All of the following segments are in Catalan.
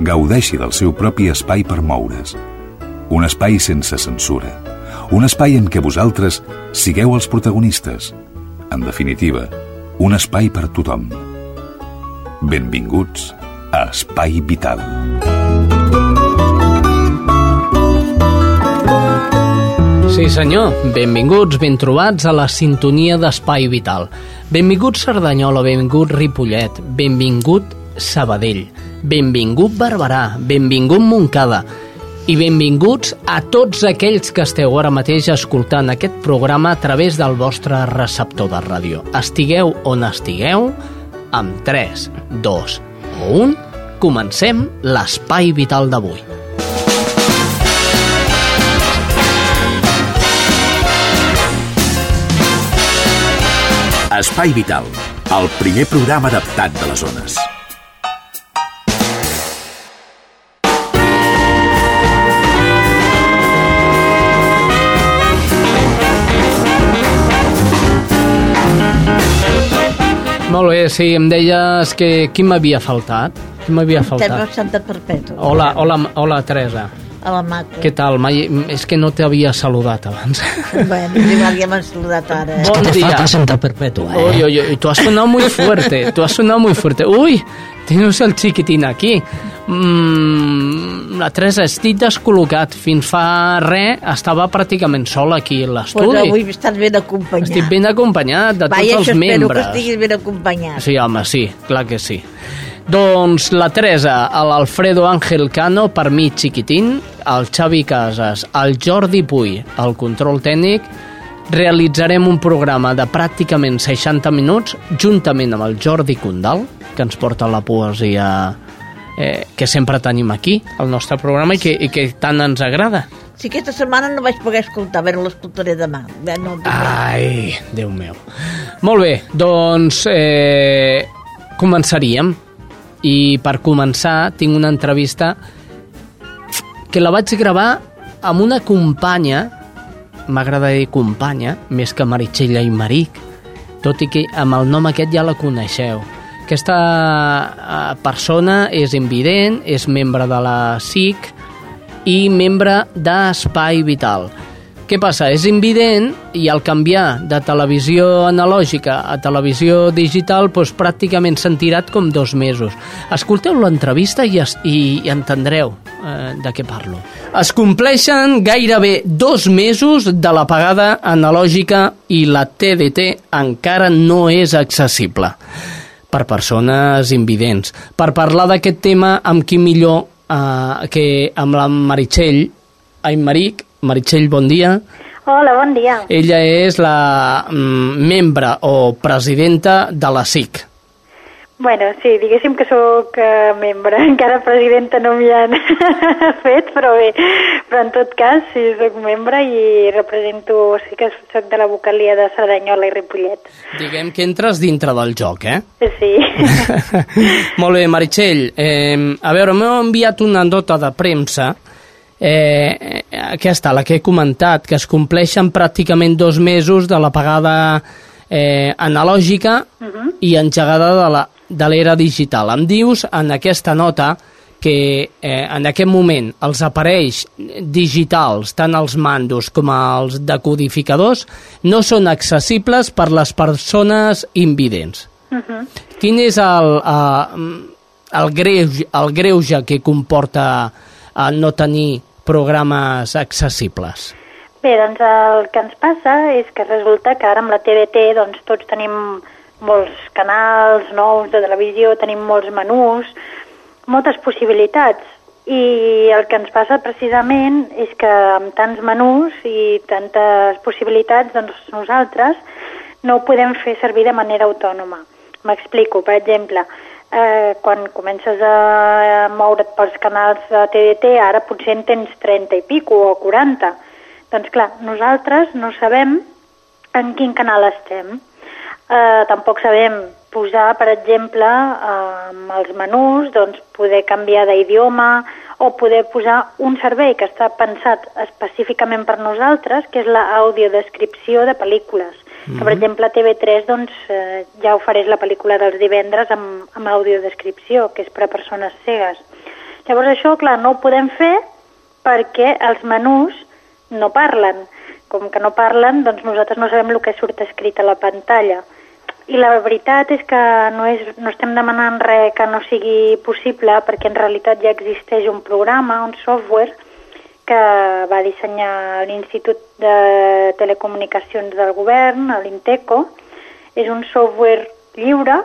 gaudeixi del seu propi espai per moure's. Un espai sense censura. Un espai en què vosaltres sigueu els protagonistes. En definitiva, un espai per tothom. Benvinguts a Espai Vital. Sí senyor, benvinguts, ben trobats a la sintonia d'Espai Vital. Benvingut Cerdanyola, benvingut Ripollet, benvingut Sabadell, benvingut Barberà, benvingut Montcada i benvinguts a tots aquells que esteu ara mateix escoltant aquest programa a través del vostre receptor de ràdio. Estigueu on estigueu, amb 3, 2 o 1, comencem l'espai vital d'avui. Espai Vital, el primer programa adaptat de les zones. Molt bé, sí, em deies que qui m'havia faltat? Qui m'havia faltat? Terme Santa Perpètua. Hola, hola, hola, Teresa. A la maca. Què tal? Mai... És que no t'havia saludat abans. Bueno, igual ja m'han saludat ara. eh? Bon dia. falta Santa Perpetua, eh? Uy, uy, uy, tú has sonado muy fuerte, tú has sonado muy fuerte. Uy, tens el xiquitín aquí. Mm, la Teresa, estic descol·locat. Fins fa res estava pràcticament sola aquí a Pues l'estudi. avui estàs ben acompanyat. Estic ben acompanyat de tots Vaja, els això espero membres. que estiguis ben acompanyat. Sí, home, sí, clar que sí. Doncs la Teresa, l'Alfredo Ángel Cano, per mi xiquitín, el Xavi Casas, el Jordi Puy, el control tècnic, realitzarem un programa de pràcticament 60 minuts juntament amb el Jordi Condal, que ens porta la poesia eh, que sempre tenim aquí, al nostre programa, i que, i que tant ens agrada. Si aquesta setmana no vaig poder escoltar, a veure, l'escoltaré demà. No, Ai, Déu meu. Molt bé, doncs eh, començaríem. I per començar tinc una entrevista que la vaig gravar amb una companya, m'agrada dir companya, més que Meritxell i Maric, tot i que amb el nom aquest ja la coneixeu. Aquesta eh, persona és invident, és membre de la SIC i membre d'Espai Vital. Què passa? És invident i al canviar de televisió analògica a televisió digital doncs pràcticament s'han tirat com dos mesos. Escolteu l'entrevista i, es, i, i entendreu eh, de què parlo. Es compleixen gairebé dos mesos de l'apagada analògica i la TDT encara no és accessible per persones invidents. Per parlar d'aquest tema, amb qui millor eh, que amb la Meritxell, ai, Maric, Meritxell, bon dia. Hola, bon dia. Ella és la mm, membre o presidenta de la SIC. Bueno, sí, diguéssim que sóc eh, membre, encara presidenta no m'hi han fet, però bé, però en tot cas sí, sóc membre i represento, sí que sóc de la vocalia de Cerdanyola i Ripollet. Diguem que entres dintre del joc, eh? Sí. Molt bé, Meritxell. Eh, a veure, m'heu enviat una nota de premsa eh, aquesta, la que he comentat, que es compleixen pràcticament dos mesos de l'apagada eh, analògica uh -huh. i engegada de la de l'era digital. Em dius en aquesta nota que eh, en aquest moment els aparells digitals, tant els mandos com els decodificadors, no són accessibles per les persones invidents. Uh -huh. Quin és el, uh, el, greuge, el greuge que comporta uh, no tenir programes accessibles? Bé, doncs el que ens passa és que resulta que ara amb la TDT doncs, tots tenim molts canals nous de televisió, tenim molts menús, moltes possibilitats. I el que ens passa precisament és que amb tants menús i tantes possibilitats, doncs nosaltres no ho podem fer servir de manera autònoma. M'explico, per exemple, eh, quan comences a moure't pels canals de TDT, ara potser en tens 30 i pico o 40. Doncs clar, nosaltres no sabem en quin canal estem. Eh, tampoc sabem posar, per exemple, eh, amb els menús, doncs, poder canviar d'idioma o poder posar un servei que està pensat específicament per nosaltres, que és l'audiodescripció de pel·lícules. Mm -hmm. Que, per exemple, a TV3 doncs, eh, ja ofereix la pel·lícula dels divendres amb, amb audiodescripció, que és per a persones cegues. Llavors això, clar, no ho podem fer perquè els menús no parlen. Com que no parlen, doncs nosaltres no sabem el que surt escrit a la pantalla. I la veritat és que no, és, no estem demanant res que no sigui possible perquè en realitat ja existeix un programa, un software, que va dissenyar l'Institut de Telecomunicacions del Govern, l'Inteco. És un software lliure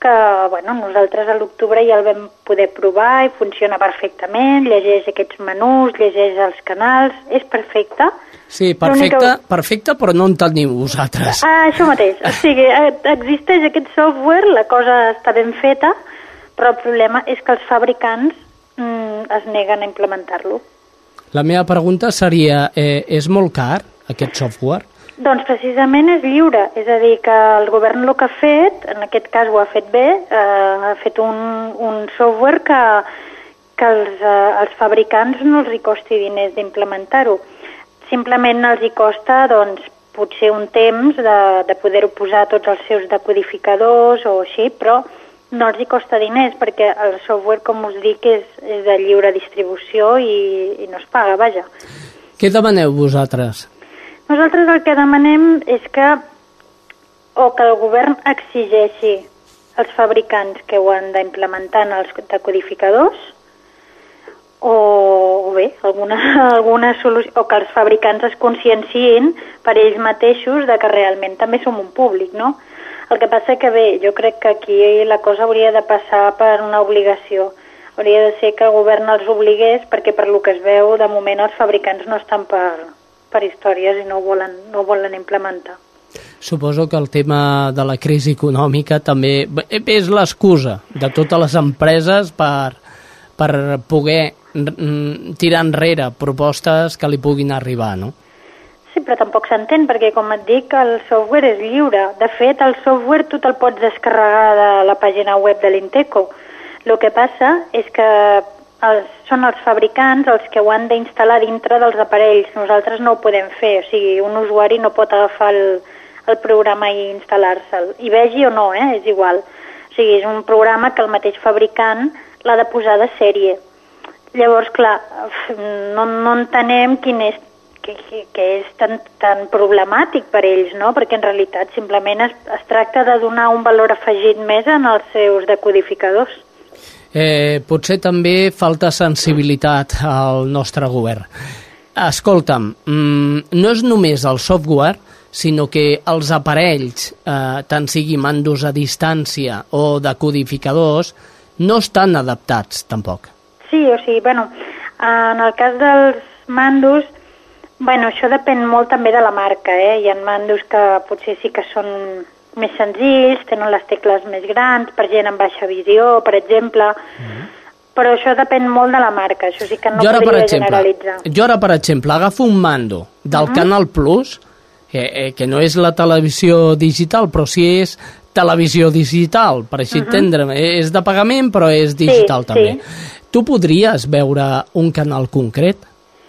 que bueno, nosaltres a l'octubre ja el vam poder provar i funciona perfectament, llegeix aquests menús, llegeix els canals, és perfecte. Sí, perfecte, perfecte, però no en teniu vosaltres. Ah, això mateix. O sigui, eh, existeix aquest software, la cosa està ben feta, però el problema és que els fabricants mm, es neguen a implementar-lo. La meva pregunta seria, eh, és molt car aquest software? Doncs precisament és lliure, és a dir, que el govern el que ha fet, en aquest cas ho ha fet bé, eh, ha fet un, un software que, que els, eh, els fabricants no els hi costi diners d'implementar-ho. Simplement els hi costa, doncs, potser un temps de, de poder-ho posar tots els seus decodificadors o així, però no els hi costa diners perquè el software, com us dic, és, és de lliure distribució i, i no es paga, vaja. Què demaneu vosaltres? Nosaltres el que demanem és que o que el govern exigeixi als fabricants que ho han d'implementar en els decodificadors o, o bé, alguna, alguna solució, o que els fabricants es conscienciïn per ells mateixos de que realment també som un públic, no? El que passa que bé, jo crec que aquí la cosa hauria de passar per una obligació. Hauria de ser que el govern els obligués perquè per lo que es veu, de moment els fabricants no estan per, per històries i no ho volen, no ho volen implementar. Suposo que el tema de la crisi econòmica també és l'excusa de totes les empreses per, per poder tirar enrere propostes que li puguin arribar, no? Sí, però tampoc s'entén, perquè com et dic, el software és lliure. De fet, el software tu te'l pots descarregar de la pàgina web de l'Inteco. El que passa és que els, són els fabricants els que ho han d'instal·lar dintre dels aparells. Nosaltres no ho podem fer, o sigui, un usuari no pot agafar el, el programa i instal·lar-se'l. I vegi o no, eh? és igual. O sigui, és un programa que el mateix fabricant l'ha de posar de sèrie. Llavors, clar, no, no entenem quin és que, que, que és tan, tan problemàtic per ells, no? perquè en realitat simplement es, es tracta de donar un valor afegit més en els seus decodificadors. Eh, potser també falta sensibilitat al nostre govern. Escolta'm, mm, no és només el software, sinó que els aparells, eh, tant sigui mandos a distància o decodificadors, no estan adaptats tampoc. Sí, o sigui, bueno, en el cas dels mandos Bueno, això depèn molt també de la marca, eh? Hi ha mandos que potser sí que són més senzills, tenen les tecles més grans, per gent amb baixa visió, per exemple, mm -hmm. però això depèn molt de la marca, això sí que no jo ara, podria per exemple, generalitzar. Jo ara, per exemple, agafo un mando del mm -hmm. Canal Plus, que, eh, que no és la televisió digital, però sí és televisió digital, per així uh -huh. entendre És de pagament, però és digital sí, també. Sí. Tu podries veure un canal concret?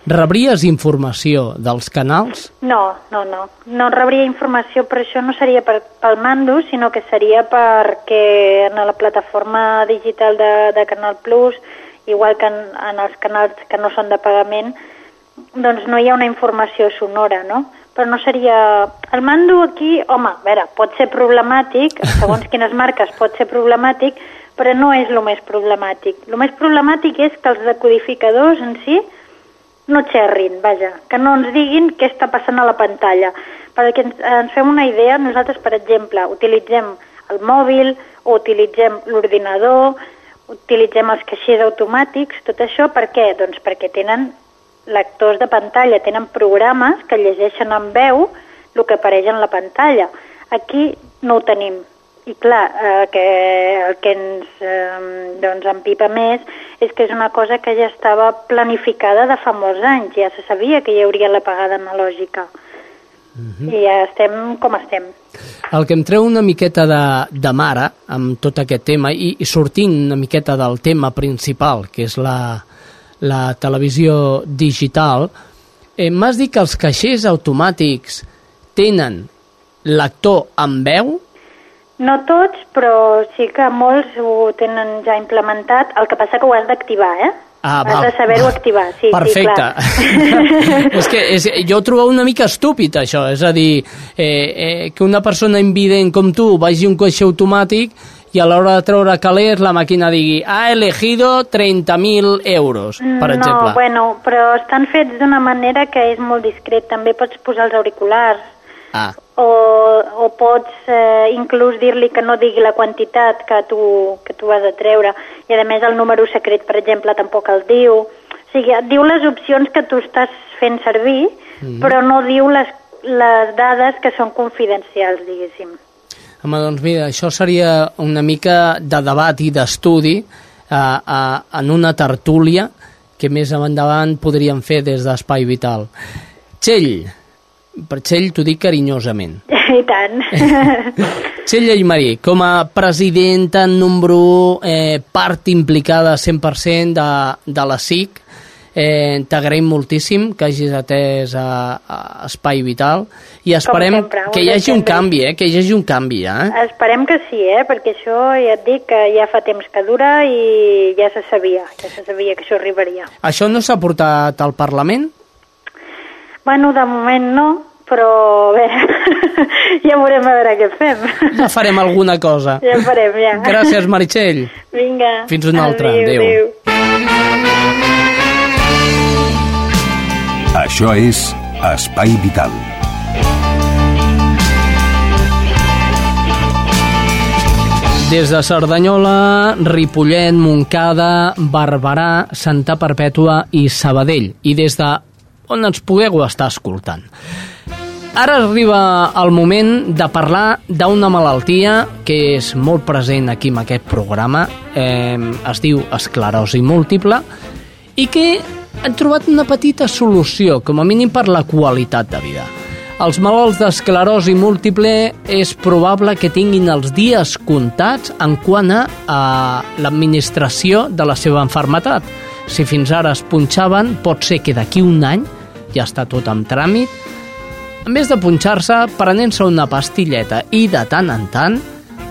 Rebries informació dels canals? No, no, no. No rebria informació, però això no seria per, pel mando, sinó que seria perquè en la plataforma digital de, de Canal Plus, igual que en, en els canals que no són de pagament, doncs no hi ha una informació sonora, no? Però no seria... El mando aquí, home, a veure, pot ser problemàtic, segons quines marques pot ser problemàtic, però no és el més problemàtic. El més problemàtic és que els decodificadors en si no xerrin, vaja, que no ens diguin què està passant a la pantalla. Perquè ens, ens fem una idea, nosaltres, per exemple, utilitzem el mòbil o utilitzem l'ordinador, utilitzem els caixers automàtics, tot això per què? Doncs perquè tenen lectors de pantalla, tenen programes que llegeixen en veu el que apareix en la pantalla. Aquí no ho tenim. I clar, eh, que el que ens eh, doncs, empipa més és que és una cosa que ja estava planificada de fa molts anys. Ja se sabia que hi hauria la pagada analògica. I ja estem com estem. El que em treu una miqueta de, de mare amb tot aquest tema i, i sortint una miqueta del tema principal, que és la, la televisió digital, eh, m'has dit que els caixers automàtics tenen l'actor amb veu? No tots, però sí que molts ho tenen ja implementat. El que passa que ho has d'activar, eh? Ah, has val. de saber-ho activar, sí, Perfecte. sí, clar. és que és, jo ho trobo una mica estúpid, això. És a dir, eh, eh, que una persona invident com tu vagi a un caixer automàtic i a l'hora de treure calés la màquina digui ha elegido 30.000 euros, per no, exemple. bueno, però estan fets d'una manera que és molt discret. També pots posar els auriculars Ah, o, o pots eh, inclús dir-li que no digui la quantitat que tu, que tu has de treure i a més el número secret, per exemple, tampoc el diu. O sigui, et diu les opcions que tu estàs fent servir, Mhm. però no diu les, les dades que són confidencials, diguéssim. home, doncs mira, això seria una mica de debat i d'estudi eh, eh, en una tertúlia que més endavant podríem fer des d'Espai Vital. Txell, per Txell t'ho dic carinyosament. I tant. Txell Aymarí, com a presidenta en número eh, part implicada 100% de, de la SIC, eh, t'agraïm moltíssim que hagis atès a, a Espai Vital i esperem sempre, que hi hagi un canvi, eh, que hi hagi un canvi, eh? Esperem que sí, eh? perquè això ja et dic que ja fa temps que dura i ja se sabia, ja se sabia que això arribaria. Això no s'ha portat al Parlament? Bueno, de moment no, però veure, ja veurem a veure què fem. Ja farem alguna cosa. Ja farem, ja. Gràcies, Meritxell. Vinga. Fins una altra. Adéu. Adéu. adéu. Això és Espai Vital. Des de Cerdanyola, Ripollet, Montcada, Barberà, Santa Perpètua i Sabadell. I des de on ens pugueu estar escoltant. Ara arriba el moment de parlar d'una malaltia que és molt present aquí en aquest programa. Eh, es diu esclerosi múltiple i que han trobat una petita solució, com a mínim per la qualitat de vida. Els malalts d'esclerosi múltiple és probable que tinguin els dies comptats en quant a, a l'administració de la seva enfermetat. Si fins ara es punxaven, pot ser que d'aquí un any ja està tot en tràmit. A més de punxar-se, prenent-se una pastilleta i de tant en tant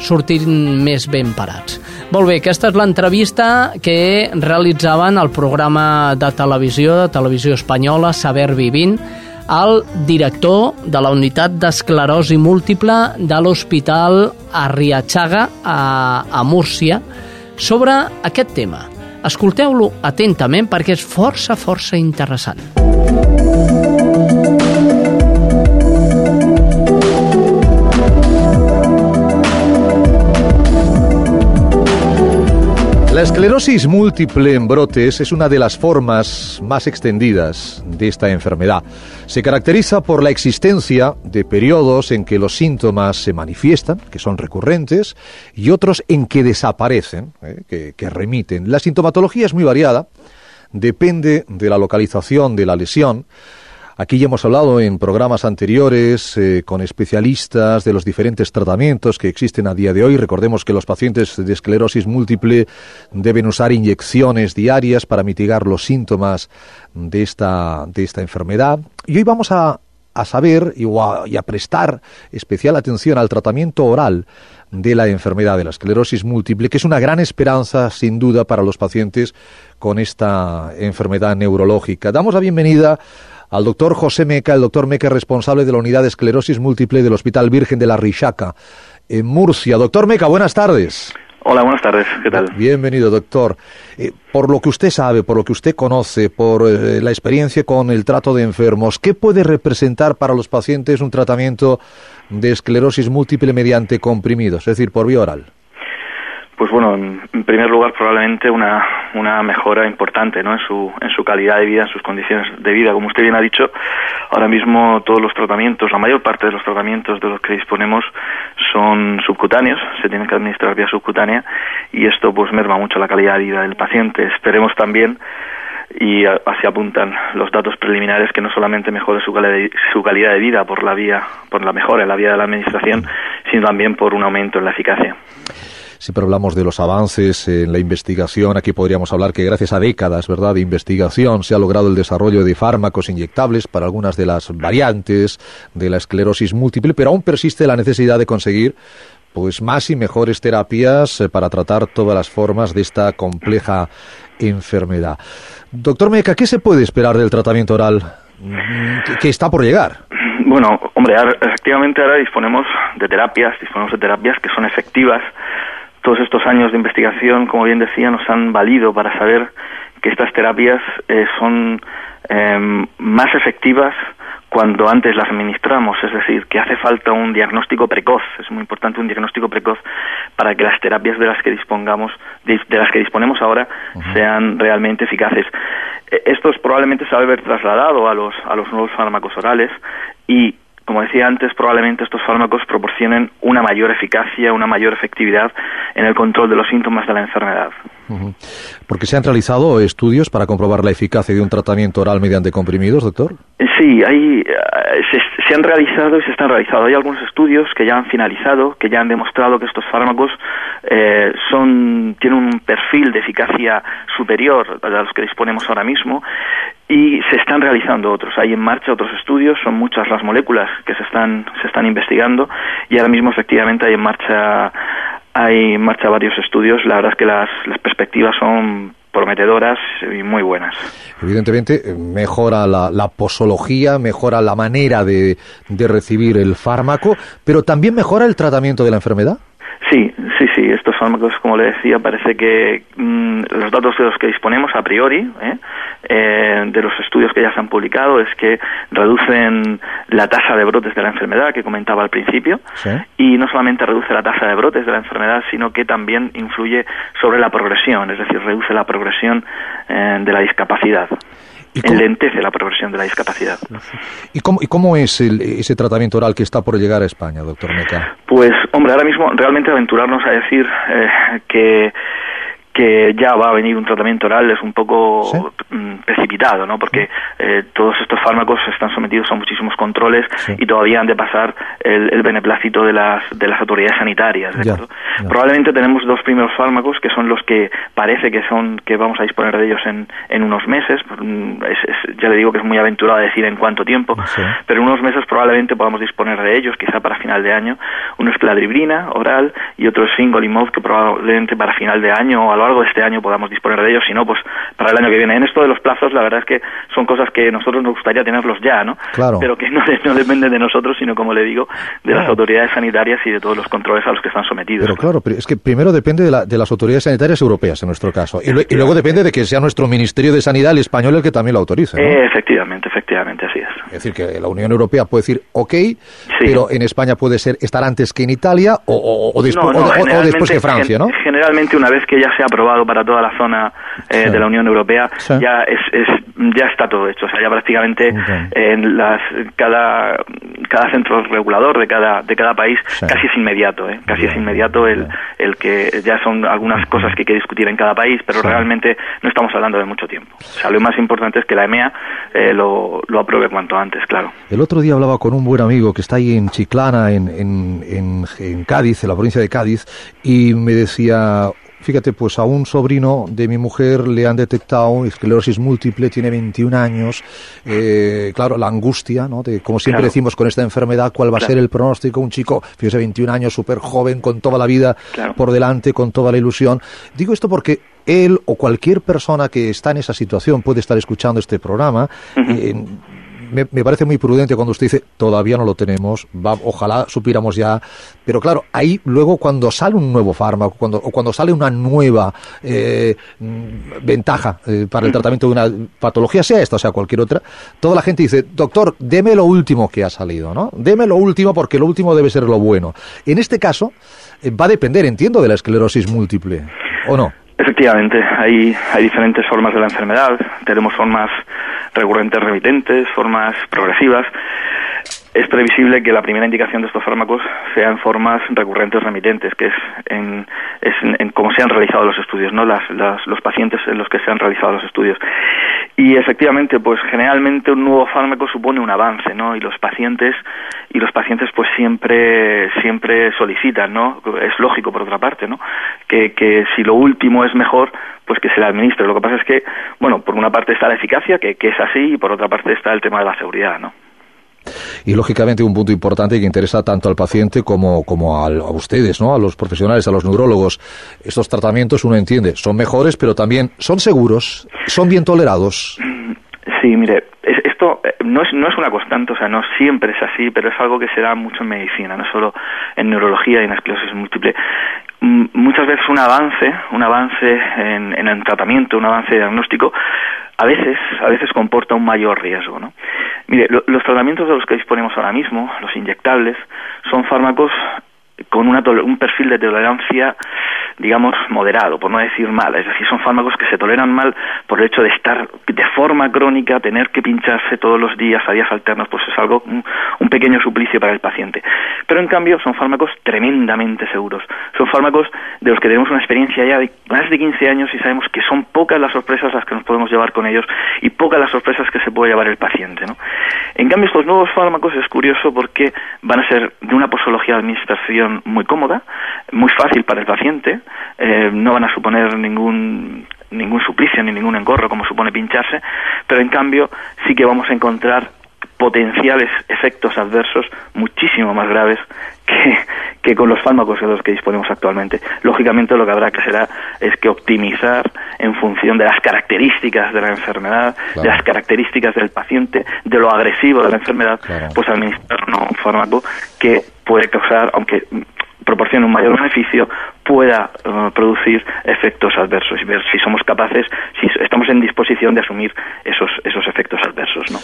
sortint més ben parats. Molt bé, aquesta és l'entrevista que realitzaven al programa de televisió, de televisió espanyola, Saber Vivint, el director de la unitat d'esclerosi múltiple de l'Hospital Arriachaga a, a Múrcia sobre aquest tema. Escolteu-lo atentament perquè és força, força interessant. La esclerosis múltiple en brotes es una de las formas más extendidas de esta enfermedad. Se caracteriza por la existencia de periodos en que los síntomas se manifiestan, que son recurrentes, y otros en que desaparecen, ¿eh? que, que remiten. La sintomatología es muy variada, depende de la localización de la lesión. Aquí ya hemos hablado en programas anteriores eh, con especialistas de los diferentes tratamientos que existen a día de hoy. Recordemos que los pacientes de esclerosis múltiple deben usar inyecciones diarias para mitigar los síntomas de esta, de esta enfermedad. Y hoy vamos a, a saber y a, y a prestar especial atención al tratamiento oral de la enfermedad de la esclerosis múltiple, que es una gran esperanza, sin duda, para los pacientes con esta enfermedad neurológica. Damos la bienvenida al doctor José Meca, el doctor Meca es responsable de la unidad de esclerosis múltiple del Hospital Virgen de la Rixaca, en Murcia. Doctor Meca, buenas tardes. Hola, buenas tardes. ¿Qué tal? Bienvenido, doctor. Eh, por lo que usted sabe, por lo que usted conoce, por eh, la experiencia con el trato de enfermos, ¿qué puede representar para los pacientes un tratamiento de esclerosis múltiple mediante comprimidos, es decir, por vía oral? Pues bueno, en, primer lugar probablemente una, una mejora importante ¿no? en, su, en su calidad de vida, en sus condiciones de vida. Como usted bien ha dicho, ahora mismo todos los tratamientos, la mayor parte de los tratamientos de los que disponemos son subcutáneos, se tienen que administrar vía subcutánea y esto pues merma mucho la calidad de vida del paciente. Esperemos también y así apuntan los datos preliminares que no solamente mejore su, cali- su calidad de vida por la vía por la mejora en la vía de la administración, sino también por un aumento en la eficacia. Siempre hablamos de los avances en la investigación. Aquí podríamos hablar que gracias a décadas, ¿verdad?, de investigación se ha logrado el desarrollo de fármacos inyectables para algunas de las variantes de la esclerosis múltiple, pero aún persiste la necesidad de conseguir pues más y mejores terapias eh, para tratar todas las formas de esta compleja enfermedad. Doctor Meca, ¿qué se puede esperar del tratamiento oral mm, que- está por llegar? Bueno, hombre, efectivamente ahora disponemos de terapias, disponemos de terapias que son efectivas. Todos estos años de investigación, como bien decía, nos han valido para saber que estas terapias eh, son em, más efectivas cuando antes las administramos, es decir, que hace falta un diagnóstico precoz, es muy importante un diagnóstico precoz para que las terapias de las que dispongamos, de, de las que disponemos ahora, sean realmente eficaces. Eh, Esto es probablemente se va a ver trasladado a los, a los nuevos fármacos orales y como decía antes, probablemente estos fármacos proporcionen una mayor eficacia, una mayor efectividad en el control de los síntomas de la enfermedad. Porque se han realizado estudios para comprobar la eficacia de un tratamiento oral mediante comprimidos, doctor. Sí, hay, eh, se, han realizado y se están realizando. Hay algunos estudios que ya han finalizado, que ya han demostrado que estos fármacos eh, son, tienen un perfil de eficacia superior a los que disponemos ahora mismo y se están realizando otros. Hay en marcha otros estudios, son muchas las moléculas que se están, se están investigando y ahora mismo efectivamente hay en marcha hay en marcha varios estudios. La verdad es que las, las perspectivas son prometedoras y muy buenas. Evidentemente, eh, mejora la, la posología, mejora la manera de, de recibir el fármaco, pero también mejora el tratamiento de la enfermedad. Sí, sí, sí. Estos fármacos, como le decía, parece que mm, los datos de los que disponemos a priori, ¿eh? Eh, de los estudios que ya se han publicado, es que reducen la tasa de brotes de la enfermedad que comentaba al principio Sí. y no solamente reduce la tasa de brotes de la enfermedad, sino que también influye sobre la progresión, es decir, reduce la progresión eh, de la discapacidad. ¿Y cómo, Enlentece la progresión de la discapacidad. y cómo- y cómo es el- ese tratamiento oral que está por llegar a España, doctor Meca? Pues, hombre, ahora mismo realmente aventurarnos a decir eh, que que ya va a venir un tratamiento oral es un poco Sí. mm, precipitado, ¿no? Porque eh, todos estos fármacos están sometidos a muchísimos controles Sí. y todavía han de pasar el, el beneplácito de las de las autoridades sanitarias, ¿de Ya, ya. Probablemente tenemos dos primeros fármacos que son los que parece que son que vamos a disponer de ellos en, en unos meses. Mm, es- es- ya le digo que es muy aventurado decir en cuánto tiempo, Sí. pero en unos meses probablemente podamos disponer de ellos, quizá para final de año. Uno es cladribrina oral y otro es fingolimod que probablemente para final de año o a lo largo de este año podamos disponer de ellos, si no, pues para el año que viene. En esto de los plazos, la verdad es que son cosas que nosotros nos gustaría tenerlos ya, ¿no? Claro. Pero que no, no dependen de nosotros, sino, como le digo, de las Claro. autoridades sanitarias y de todos los controles a los que están sometidos. Pero claro, pero es que primero depende de, la- de las autoridades sanitarias europeas, en nuestro caso, y, y luego depende de que sea nuestro Ministerio de Sanidad el español el que también lo autorice. ¿no? Eh, efectivamente, efectivamente, así es. Es decir, que la Unión Europea puede decir ok, pero en España puede ser estar antes que en Italia o, o- o despu- No, no, o- después que Francia, ¿no? gen- Generalmente una vez que ya se ha aprobado para toda la zona eh, Sí. de la Unión Europea, Sí. ya es, es- ya está todo hecho. O sea, ya prácticamente en las cada cada centro regulador de cada de cada país Sí. casi es inmediato, ¿eh? Casi es inmediato el el que ya son algunas cosas que hay que discutir en cada país, pero realmente no estamos hablando de mucho tiempo. O sea, lo más importante es que la EMEA eh, lo, lo apruebe cuanto antes, claro. El otro día hablaba con un buen amigo que está ahí en Chiclana, en, en, en, en Cádiz, en la provincia de Cádiz, y me decía, fíjate, pues a un sobrino de mi mujer le han detectado esclerosis múltiple, tiene 21 años, eh, claro, la angustia, ¿no? De, como siempre Claro. decimos con esta enfermedad, ¿cuál va a ser el pronóstico? Un chico, fíjese, 21 años, súper joven, con toda la vida Claro. por delante, con toda la ilusión. Digo esto porque él o cualquier persona que está en esa situación puede estar escuchando este programa. eh, me, me parece muy prudente cuando usted dice, todavía no lo tenemos, va, ojalá supiéramos ya, pero claro, ahí luego cuando sale un nuevo fármaco, cuando, o cuando sale una nueva eh, mm, ventaja eh, para el tratamiento de una patología, sea esta o sea cualquier otra, toda la gente dice, doctor, deme lo último que ha salido, ¿no? Deme lo último porque lo último debe ser lo bueno. En este caso, eh, va a depender, entiendo, de la esclerosis múltiple, ¿o no? Efectivamente, hay, hay diferentes formas de la enfermedad. Tenemos formas recurrentes remitentes, formas progresivas. Es previsible que la primera indicación de estos fármacos sea en formas recurrentes remitentes, que es en, cómo se han realizado los estudios, no las, las, los pacientes en los que se han realizado los estudios. Y efectivamente, pues generalmente un nuevo fármaco supone un avance, ¿no? Y los pacientes y los pacientes pues siempre siempre solicitan, ¿no? Es lógico por otra parte, ¿no? Que, que si lo último es mejor, pues que se le administre. Lo que pasa es que, bueno, por una parte está la eficacia, que, que es así, y por otra parte está el tema de la seguridad, ¿no? Y lógicamente un punto importante que interesa tanto al paciente como, como a ustedes, ¿no? A los profesionales, a los neurólogos. Estos tratamientos, uno entiende, son mejores, pero también son seguros, son bien tolerados. Sí, mire, es- esto eh, no es, no es una constante, o sea, no siempre es así, pero es algo que se da mucho en medicina, no solo en neurología y en esclerosis múltiple. Mm, Muchas veces un avance, un avance en, en el tratamiento, un avance diagnóstico, a veces, a veces comporta un mayor riesgo, ¿no? Mire, lo- los tratamientos de los que disponemos ahora mismo, los inyectables, son fármacos con una un perfil de tolerancia, digamos, moderado, por no decir mal. Es decir, son fármacos que se toleran mal por el hecho de estar de forma crónica, tener que pincharse todos los días, a días alternos, pues es algo, un, un pequeño suplicio para el paciente. Pero en cambio son fármacos tremendamente seguros. Son fármacos de los que tenemos una experiencia ya de más de 15 años y sabemos que son pocas las sorpresas las que nos podemos llevar con ellos y pocas las sorpresas que se puede llevar el paciente, ¿no? En cambio, estos nuevos fármacos es curioso porque van a ser de una posología de administración muy cómoda, muy fácil para el paciente, eh, no van a suponer ningún ningún suplicio ni ningún engorro como supone pincharse, pero en cambio sí que vamos a encontrar potenciales efectos adversos muchísimo más graves que, que con los fármacos de los que disponemos actualmente. Lógicamente lo que habrá que hacer es que optimizar en función de las características de la enfermedad, Claro. de las características del paciente, de lo agresivo de la enfermedad, Claro. pues administrar un fármaco que puede causar, aunque proporcione un mayor beneficio, pueda eh, producir efectos adversos y ver si somos capaces, si estamos en disposición de asumir esos, esos efectos adversos, ¿no?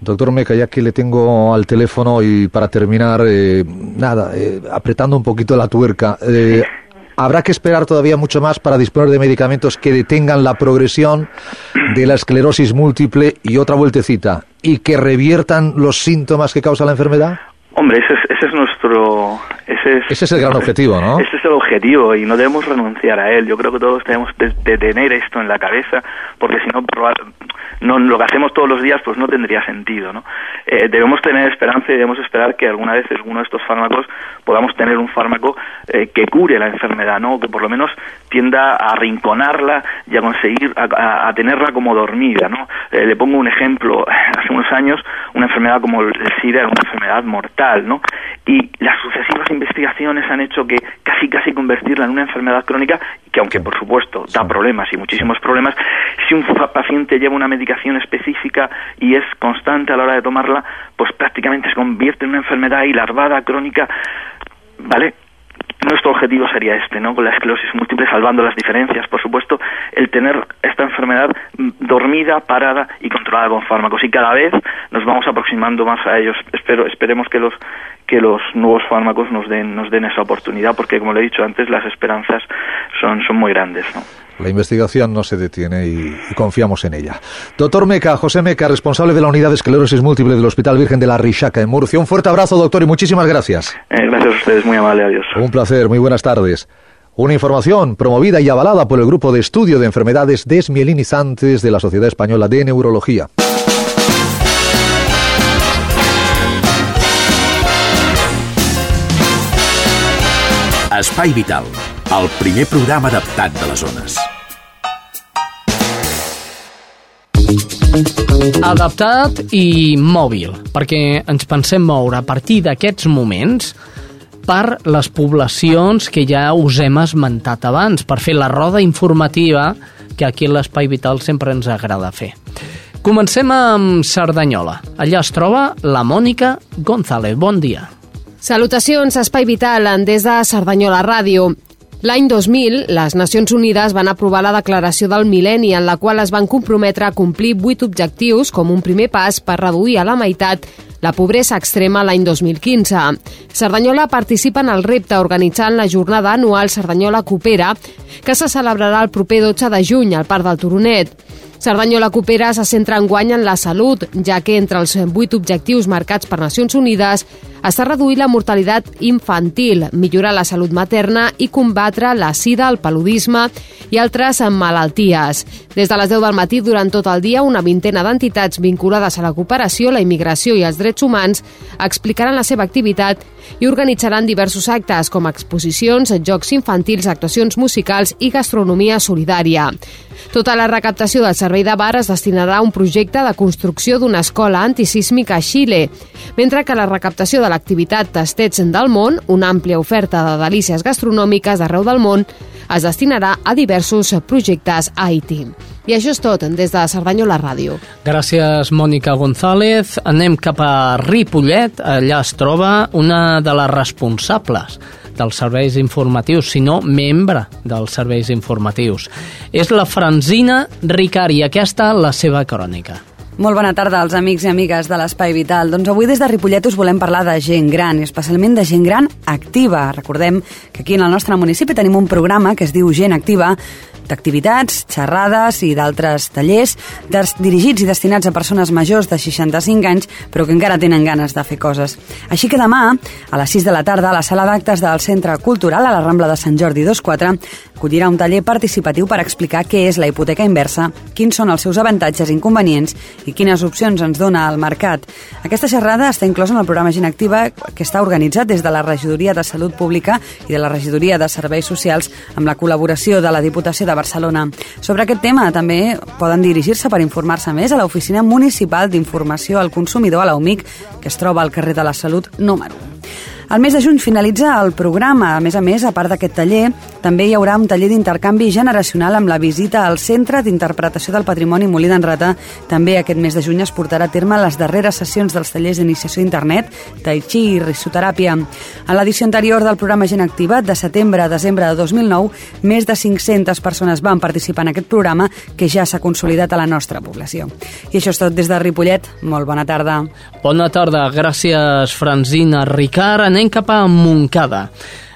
Doctor Meca, ya que le tengo al teléfono y para terminar, eh, nada, eh, apretando un poquito la tuerca, eh, ¿habrá que esperar todavía mucho más para disponer de medicamentos que detengan la progresión de la esclerosis múltiple y otra vueltecita y que reviertan los síntomas que causa la enfermedad? Hombre, ese es, ese es nuestro... Ese es, Ese es el gran objetivo, ¿no? Ese es el objetivo y no debemos renunciar a él. Yo creo que todos tenemos de, de tener esto en la cabeza porque si no, no lo que hacemos todos los días pues no tendría sentido, ¿no? Eh, debemos tener esperanza y debemos esperar que alguna vez alguno de estos fármacos podamos tener un fármaco eh, que cure la enfermedad, ¿no? O que por lo menos tienda a arrinconarla y a conseguir a, a- a tenerla como dormida, ¿no? Eh, le pongo un ejemplo. Hace unos años una enfermedad como el SIDA era una enfermedad mortal, ¿no? Y las sucesivas investigaciones han hecho que casi casi convertirla en una enfermedad crónica que aunque por supuesto da problemas y muchísimos problemas, si un paciente lleva una medicación específica y es constante a la hora de tomarla, pues prácticamente se convierte en una enfermedad y larvada crónica, ¿vale? Nuestro objetivo sería este, ¿no? Con la esclerosis múltiple, salvando las diferencias, por supuesto, el tener esta enfermedad mm, dormida, parada y controlada con fármacos. Y cada vez nos vamos aproximando más a ellos. Espero, esperemos que los que los nuevos fármacos nos den nos den esa oportunidad, porque como le he dicho antes, las esperanzas son son muy grandes, ¿no? La investigación no se detiene y, y confiamos en ella. Doctor Meca, José Meca, responsable de la unidad de esclerosis múltiple del Hospital Virgen de la Rishaca en Murcia. Un fuerte abrazo, doctor, y muchísimas gracias. Eh, gracias a ustedes, muy amable, adiós. Un placer, muy buenas tardes. Una información promovida y avalada por el Grupo de Estudio de Enfermedades Desmielinizantes de la Sociedad Española de Neurología. Espai Vital, el primer programa adaptat de les zones. adaptat i mòbil, perquè ens pensem moure a partir d'aquests moments per les poblacions que ja us hem esmentat abans, per fer la roda informativa que aquí a l'Espai Vital sempre ens agrada fer. Comencem amb Cerdanyola. Allà es troba la Mònica González. Bon dia. Salutacions, Espai Vital, des de Cerdanyola Ràdio. L'any 2000, les Nacions Unides van aprovar la Declaració del Mil·lenni, en la qual es van comprometre a complir vuit objectius com un primer pas per reduir a la meitat la pobresa extrema l'any 2015. Cerdanyola participa en el repte organitzant la jornada anual Cerdanyola Coopera, que se celebrarà el proper 12 de juny al Parc del Turonet. Cerdanyola Coopera se centra en guany en la salut, ja que entre els vuit objectius marcats per Nacions Unides està reduir la mortalitat infantil, millorar la salut materna i combatre la sida, el paludisme i altres malalties. Des de les 10 del matí, durant tot el dia, una vintena d'entitats vinculades a la cooperació, la immigració i els drets humans explicaran la seva activitat i organitzaran diversos actes com exposicions, jocs infantils, actuacions musicals i gastronomia solidària. Tota la recaptació del servei de bar es destinarà a un projecte de construcció d'una escola antisísmica a Xile, mentre que la recaptació de l'activitat Tastets del món, una àmplia oferta de delícies gastronòmiques d'arreu del món, es destinarà a diversos projectes a Haití. I això és tot des de Cerdanyola Ràdio. Gràcies, Mònica González. Anem cap a Ripollet. Allà es troba una de les responsables dels serveis informatius, sinó membre dels serveis informatius. És la Franzina Ricari, aquesta la seva crònica. Molt bona tarda als amics i amigues de l'Espai Vital. Doncs avui des de Ripollet us volem parlar de gent gran, i especialment de gent gran activa. Recordem que aquí en el nostre municipi tenim un programa que es diu Gent Activa, d'activitats, xerrades i d'altres tallers des, dirigits i destinats a persones majors de 65 anys però que encara tenen ganes de fer coses. Així que demà, a les 6 de la tarda, a la sala d'actes del Centre Cultural a la Rambla de Sant Jordi 24, acollirà un taller participatiu per explicar què és la hipoteca inversa, quins són els seus avantatges i inconvenients i quines opcions ens dona el mercat. Aquesta xerrada està inclosa en el programa Gent Activa que està organitzat des de la Regidoria de Salut Pública i de la Regidoria de Serveis Socials amb la col·laboració de la Diputació de Barcelona. Sobre aquest tema també poden dirigir-se per informar-se més a l'Oficina Municipal d'Informació al Consumidor a l'UMIC, que es troba al carrer de la Salut número 1. El mes de juny finalitza el programa. A més a més, a part d'aquest taller, també hi haurà un taller d'intercanvi generacional amb la visita al Centre d'Interpretació del Patrimoni Molí d'en Rata. També aquest mes de juny es portarà a terme les darreres sessions dels tallers d'iniciació a internet, tai chi i risoteràpia. En l'edició anterior del programa Gent Activa, de setembre a desembre de 2009, més de 500 persones van participar en aquest programa que ja s'ha consolidat a la nostra població. I això és tot des de Ripollet. Molt bona tarda. Bona tarda. Gràcies, Franzina Ricard anem cap a Montcada.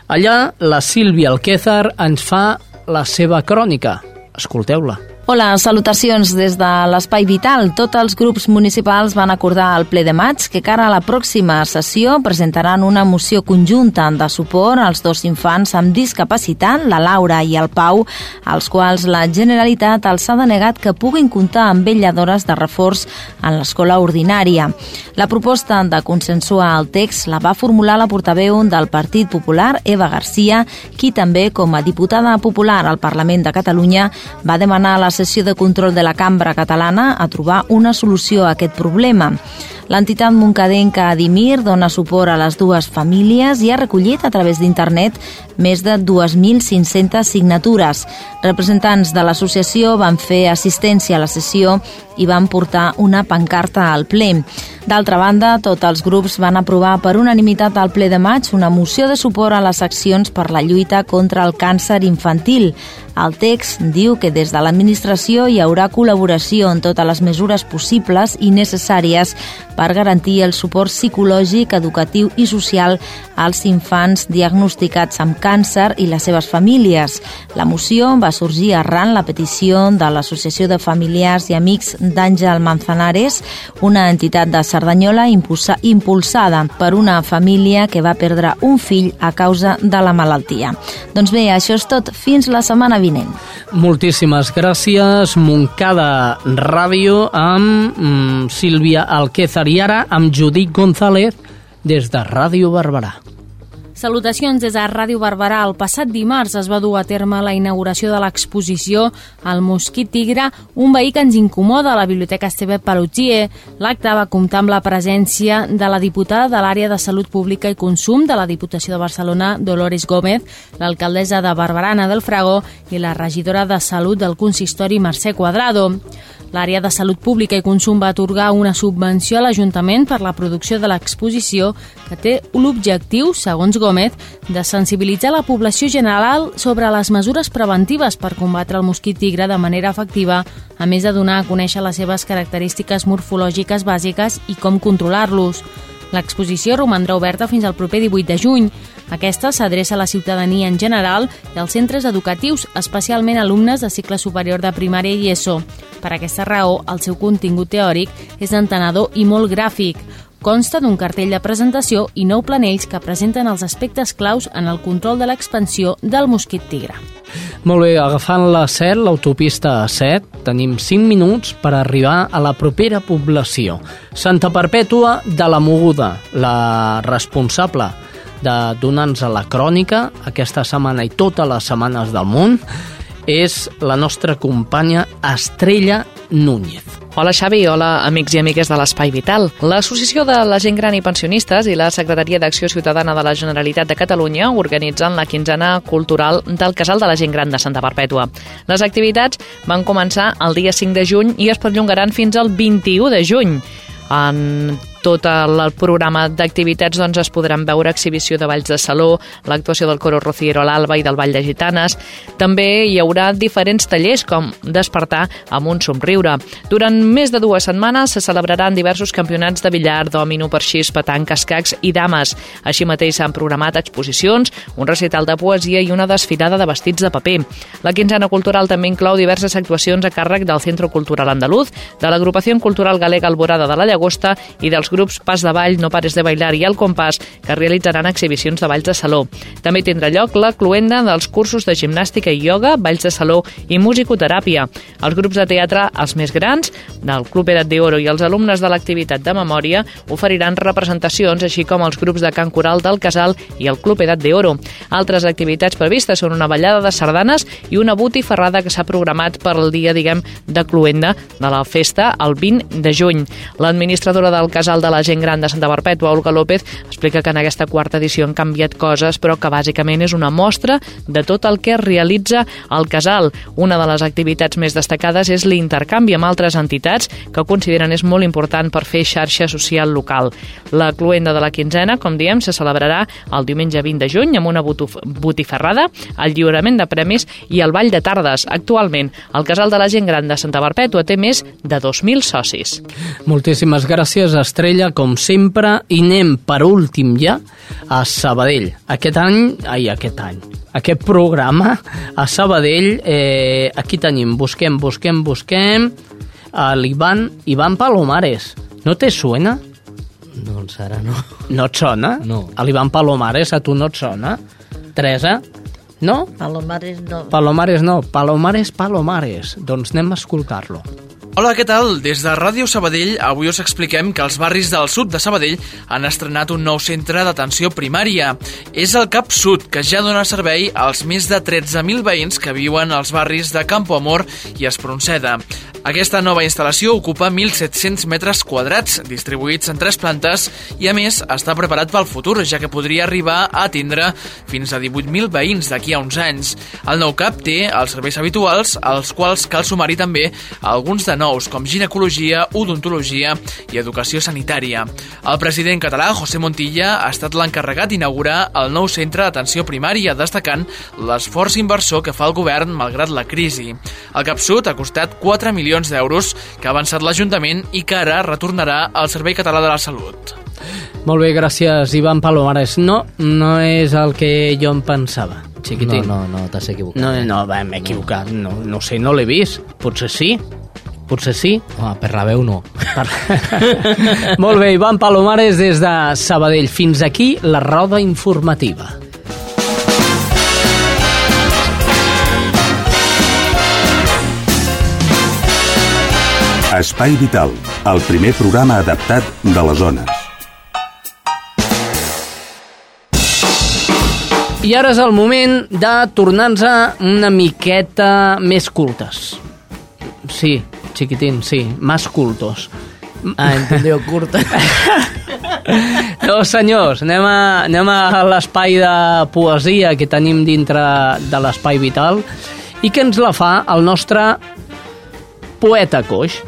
Allà, la Sílvia Alquézar ens fa la seva crònica. Escolteu-la. Hola, salutacions des de l'Espai Vital. Tots els grups municipals van acordar al ple de maig que cara a la pròxima sessió presentaran una moció conjunta de suport als dos infants amb discapacitat, la Laura i el Pau, als quals la Generalitat els ha denegat que puguin comptar amb vetlladores de reforç en l'escola ordinària. La proposta de consensuar el text la va formular la portaveu del Partit Popular, Eva Garcia, qui també, com a diputada popular al Parlament de Catalunya, va demanar a la sessió de control de la Cambra Catalana a trobar una solució a aquest problema. L'entitat moncadenca Adimir dona suport a les dues famílies i ha recollit a través d'internet més de 2.500 signatures. Representants de l'associació van fer assistència a la sessió i van portar una pancarta al ple. D'altra banda, tots els grups van aprovar per unanimitat al ple de maig una moció de suport a les accions per la lluita contra el càncer infantil. El text diu que des de l'administració hi haurà col·laboració en totes les mesures possibles i necessàries per garantir el suport psicològic, educatiu i social als infants diagnosticats amb càncer i les seves famílies. La moció va sorgir arran la petició de l'Associació de Familiars i Amics d'Àngel Manzanares, una entitat de Cerdanyola impulsa, impulsada per una família que va perdre un fill a causa de la malaltia. Doncs bé, això és tot. Fins la setmana vinent. Moltíssimes gràcies, Moncada Ràdio, amb mm, Sílvia Alquézar i ara amb Judit González des de Ràdio Barberà. Salutacions des de Ràdio Barberà. El passat dimarts es va dur a terme la inauguració de l'exposició El mosquit tigre, un veí que ens incomoda a la Biblioteca Esteve Palutzier. L'acte va comptar amb la presència de la diputada de l'àrea de Salut Pública i Consum de la Diputació de Barcelona, Dolores Gómez, l'alcaldessa de Barberana del Fragó i la regidora de Salut del Consistori, Mercè Quadrado. L'àrea de Salut Pública i Consum va atorgar una subvenció a l'Ajuntament per la producció de l'exposició que té l'objectiu, segons Gómez, de sensibilitzar la població general sobre les mesures preventives per combatre el mosquit tigre de manera efectiva, a més de donar a conèixer les seves característiques morfològiques bàsiques i com controlar-los. L'exposició romandrà oberta fins al proper 18 de juny. Aquesta s'adreça a la ciutadania en general i als centres educatius, especialment alumnes de cicle superior de primària i ESO. Per aquesta raó, el seu contingut teòric és entenedor i molt gràfic. Consta d'un cartell de presentació i nou planells que presenten els aspectes claus en el control de l'expansió del mosquit tigre. Molt bé, agafant la 7, l'autopista 7, tenim 5 minuts per arribar a la propera població. Santa Perpètua de la Moguda, la responsable de donar-nos la crònica aquesta setmana i totes les setmanes del món, és la nostra companya Estrella Núñez. Hola Xavi, hola amics i amigues de l'Espai Vital. L'Associació de la Gent Gran i Pensionistes i la Secretaria d'Acció Ciutadana de la Generalitat de Catalunya organitzen la quinzena cultural del Casal de la Gent Gran de Santa Perpètua. Les activitats van començar el dia 5 de juny i es perllongaran fins al 21 de juny. En tot el programa d'activitats doncs, es podran veure exhibició de balls de saló, l'actuació del coro Rociero a l'Alba i del Ball de Gitanes. També hi haurà diferents tallers com despertar amb un somriure. Durant més de dues setmanes se celebraran diversos campionats de billar, dòmino, parxís, petanc, escacs i dames. Així mateix s'han programat exposicions, un recital de poesia i una desfilada de vestits de paper. La quinzena cultural també inclou diverses actuacions a càrrec del Centro Cultural Andaluz, de l'Agrupació Cultural Galega Alborada de la Llagosta i dels grups Pas de Ball, No Pares de Bailar i El Compàs, que realitzaran exhibicions de balls de saló. També tindrà lloc la cluenda dels cursos de gimnàstica i ioga, balls de saló i musicoteràpia. Els grups de teatre, els més grans, del Club Edat d'Oro i els alumnes de l'activitat de memòria oferiran representacions, així com els grups de Can Coral del Casal i el Club Edat d'Oro. Altres activitats previstes són una ballada de sardanes i una botifarrada que s'ha programat per al dia, diguem, de cluenda de la festa el 20 de juny. L'administradora del Casal de la Gent Gran de Santa Perpètua, Olga López, explica que en aquesta quarta edició han canviat coses, però que bàsicament és una mostra de tot el que realitza al casal. Una de les activitats més destacades és l'intercanvi amb altres entitats que consideren és molt important per fer xarxa social local. La cluenda de la quinzena, com diem, se celebrarà el diumenge 20 de juny amb una botifarrada, el lliurament de premis i el ball de tardes. Actualment, el Casal de la Gent Gran de Santa Perpètua té més de 2.000 socis. Moltíssimes gràcies, Estrella, com sempre, i anem per últim ja a Sabadell. Aquest any, ai, aquest any, aquest programa a Sabadell, eh, aquí tenim, busquem, busquem, busquem, a l'Ivan, Ivan Palomares. No te suena? Doncs ara no. No et sona? No. A l'Ivan Palomares a tu no et sona? Teresa? No? Palomares no. Palomares no, Palomares, Palomares. Doncs anem a escoltar-lo. Hola, què tal? Des de Ràdio Sabadell avui us expliquem que els barris del sud de Sabadell han estrenat un nou centre d'atenció primària. És el CAP Sud, que ja dona servei als més de 13.000 veïns que viuen als barris de Campo Amor i Espronceda. Aquesta nova instal·lació ocupa 1.700 metres quadrats, distribuïts en tres plantes, i a més està preparat pel futur, ja que podria arribar a atendre fins a 18.000 veïns d'aquí a uns anys. El nou CAP té els serveis habituals, als quals cal sumar-hi també alguns de nous, com ginecologia, odontologia i educació sanitària. El president català, José Montilla, ha estat l'encarregat d'inaugurar el nou centre d'atenció primària, destacant l'esforç inversor que fa el govern malgrat la crisi. El CAPSUD ha costat 4 milions d'euros que ha avançat l'Ajuntament i que ara retornarà al Servei Català de la Salut. Molt bé, gràcies, Ivan Palomares. No, no és el que jo em pensava, xiquitín. No, no, no, t'has equivocat. No, no, va, m'he equivocat. No, no sé, no l'he vist. Potser sí. Potser sí. Home, per la veu no. Per... Molt bé, Ivan Palomares des de Sabadell. Fins aquí la roda informativa. Espai Vital, el primer programa adaptat de les zones. I ara és el moment de tornar-nos una miqueta més cultes. Sí, xiquitín, sí, més cultos. Ah, entendió, curta. No, senyors, anem a, anem a l'espai de poesia que tenim dintre de l'espai vital i que ens la fa el nostre poeta coix,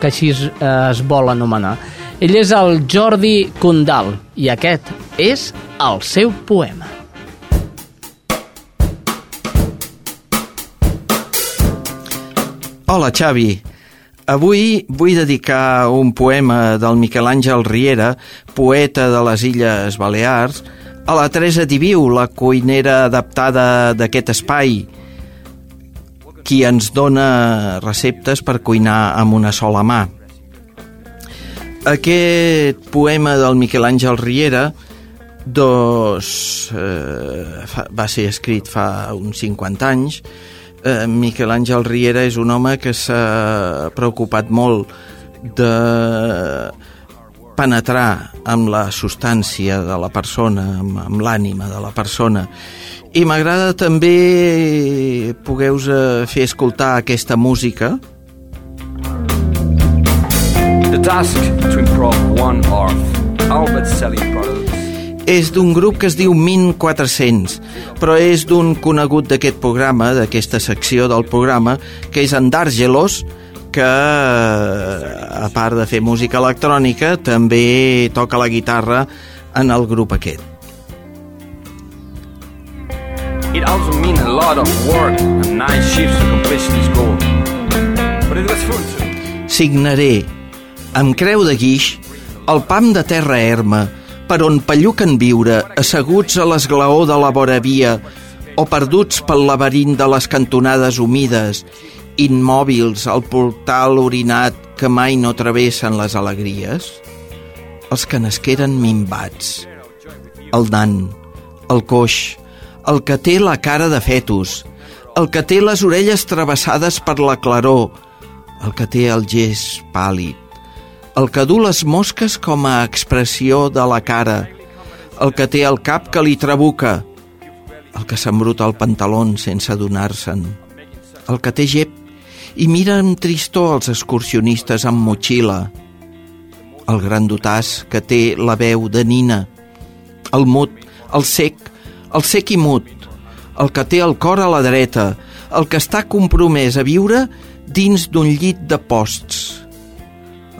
que així es, es vol anomenar. Ell és el Jordi Condal i aquest és el seu poema. Hola, Xavi. Avui vull dedicar un poema del Miquel Àngel Riera, poeta de les Illes Balears, a la Teresa Diviu, la cuinera adaptada d'aquest espai, qui ens dona receptes per cuinar amb una sola mà. Aquest poema del Miquel Àngel Riera dos, eh, fa, va ser escrit fa uns 50 anys. Eh, Miquel Àngel Riera és un home que s'ha preocupat molt de penetrar amb la substància de la persona, amb, amb l'ànima de la persona. I m'agrada també pogueu fer escoltar aquesta música. The task to improve one of our best-selling products és d'un grup que es diu 1400, però és d'un conegut d'aquest programa, d'aquesta secció del programa, que és en D'Argelos, que, a part de fer música electrònica, també toca la guitarra en el grup aquest. It also means a lot of work and night shifts to accomplish this goal. But it was fun too. Signaré, amb creu de guix, el pam de terra erma, per on pelluquen viure, asseguts a l'esglaó de la vora via, o perduts pel laberint de les cantonades humides, immòbils al portal orinat que mai no travessen les alegries? Els que nasqueren mimbats. El nan, el coix, el que té la cara de fetus, el que té les orelles travessades per la claror, el que té el gest pàl·lid, el que du les mosques com a expressió de la cara, el que té el cap que li trabuca, el que s'embruta el pantaló sense adonar-se'n, el que té gep i mira amb tristor els excursionistes amb motxilla, el gran dotàs que té la veu de nina, el mut, el sec, el sec i mut, el que té el cor a la dreta, el que està compromès a viure dins d'un llit de posts,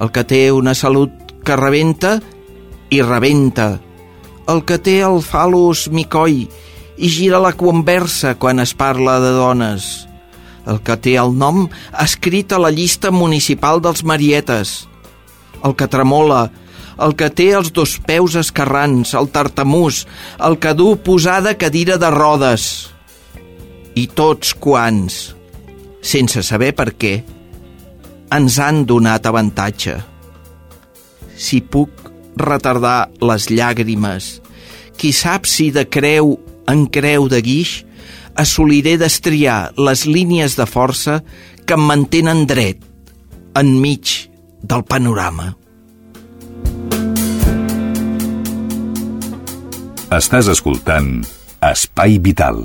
el que té una salut que rebenta i rebenta, el que té el falus micoi i gira la conversa quan es parla de dones, el que té el nom escrit a la llista municipal dels marietes, el que tremola, el que té els dos peus escarrans, el tartamús, el que du posada cadira de rodes. I tots quants, sense saber per què, ens han donat avantatge. Si puc retardar les llàgrimes, qui sap si de creu en creu de guix assoliré destriar les línies de força que em mantenen dret enmig del panorama. Estàs escoltant Espai Vital.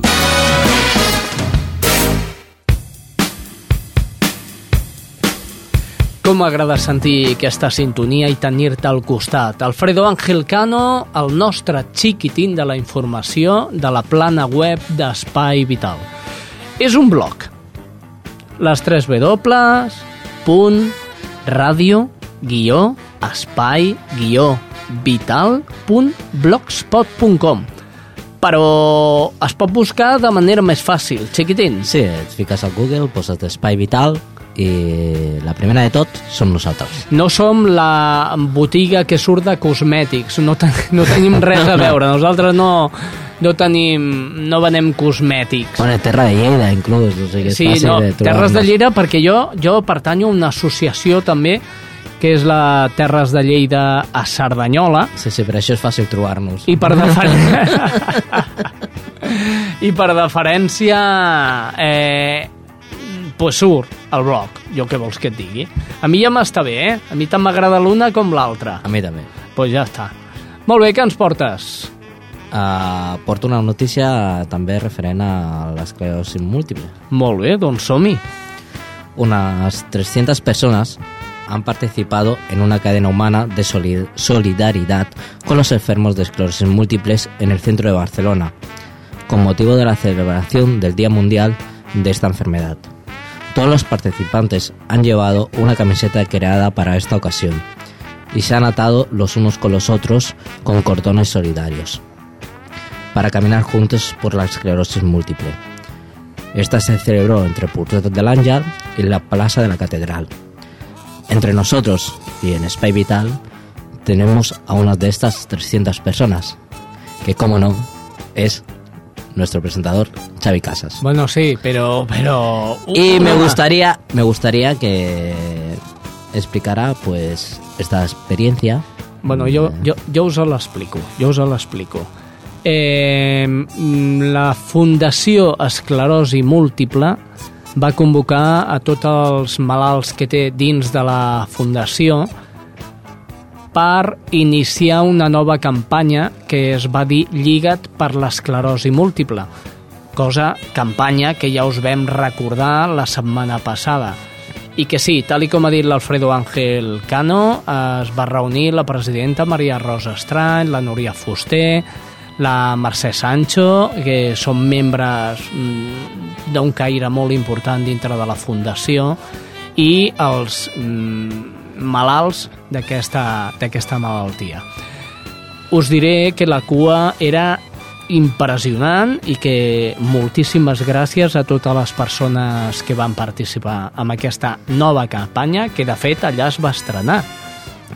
Com m'agrada sentir aquesta sintonia i tenir-te al costat. Alfredo Ángel Cano, el nostre xiquitín de la informació de la plana web d'Espai Vital. És un blog. Les 3 W, punt, ràdio, guió, espai, guió, vital, punt, blogspot.com però es pot buscar de manera més fàcil, xiquitín. Sí, et fiques al Google, poses Espai Vital i la primera de tot som nosaltres. No som la botiga que surt de cosmètics, no, ten no tenim res a veure, nosaltres no, no tenim, no venem cosmètics. Bueno, Terra de Lleida, inclús, o sigui, Sí, no, de. Terres de Lleida, perquè jo, jo pertanyo a una associació també que és la Terres de Lleida a Cerdanyola. Sí, sí, per això és fàcil trobar-nos. I per deferència... I per deferència... Eh, pues surt el blog, jo què vols que et digui. A mi ja m'està bé, eh? A mi tant m'agrada l'una com l'altra. A mi també. Pues ja està. Molt bé, què ens portes? Uh, porto una notícia també referent a l'esclerosi múltiple. Molt bé, doncs som-hi. Unas 300 personas han participado en una cadena humana de solid solidaridad con los enfermos de esclerosis múltiples en el centro de Barcelona, con motivo de la celebración del Día Mundial de esta enfermedad. Todos los participantes han llevado una camiseta creada para esta ocasión y se han atado los unos con los otros con cordones solidarios para caminar juntos por la esclerosis múltiple. Esta se celebró entre Portet de l'Àngel y la Plaza de la Catedral. Entre nosotros y en Spy Vital tenemos a una de estas 300 personas, que como no, es nuestro presentador Xavi Casas. Bueno, sí, pero... pero Y me gustaría, me gustaría que explicara pues esta experiencia. Bueno, jo, jo, jo us l'explico, jo us l'explico. Eh, la Fundació Esclerosi Múltiple va convocar a tots els malalts que té dins de la Fundació per iniciar una nova campanya que es va dir Lliga't per l'esclerosi múltiple, cosa, campanya que ja us vam recordar la setmana passada. I que sí, tal i com ha dit l'Alfredo Ángel Cano, es va reunir la presidenta Maria Rosa Estrany, la Núria Fuster, la Mercè Sancho, que són membres mm, d'un caire molt important dintre de la Fundació, i els mm, malalts d'aquesta d'aquesta malaltia. Us diré que la cua era impressionant i que moltíssimes gràcies a totes les persones que van participar en aquesta nova campanya que de fet allà es va estrenar.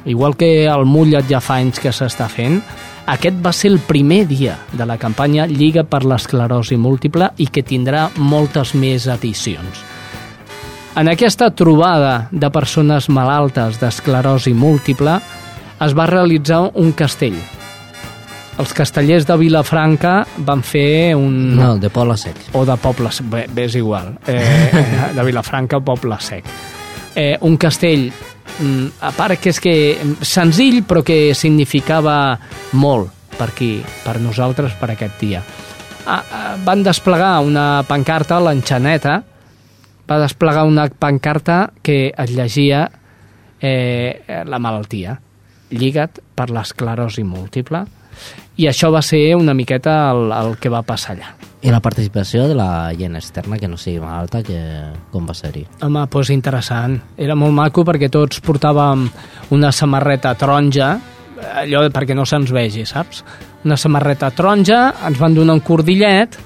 Igual que el Mullet ja fa anys que s'està fent, aquest va ser el primer dia de la campanya Lliga per l'esclerosi múltiple i que tindrà moltes més edicions. En aquesta trobada de persones malaltes d'esclerosi múltiple es va realitzar un castell. Els castellers de Vilafranca van fer un... No, de Poble Sec. O de Poble Sec, bé, bé és igual. Eh, de Vilafranca o Poble Sec. Eh, un castell, a part que és que senzill, però que significava molt per aquí, per nosaltres, per aquest dia. Ah, ah, van desplegar una pancarta, l'enxaneta, va desplegar una pancarta que es llegia eh, la malaltia, lligat per l'esclerosi múltiple, i això va ser una miqueta el, el que va passar allà. I la participació de la gent externa que no sigui malalta, que com va ser-hi? Home, doncs interessant. Era molt maco perquè tots portàvem una samarreta taronja, allò perquè no se'ns vegi, saps? Una samarreta taronja, ens van donar un cordillet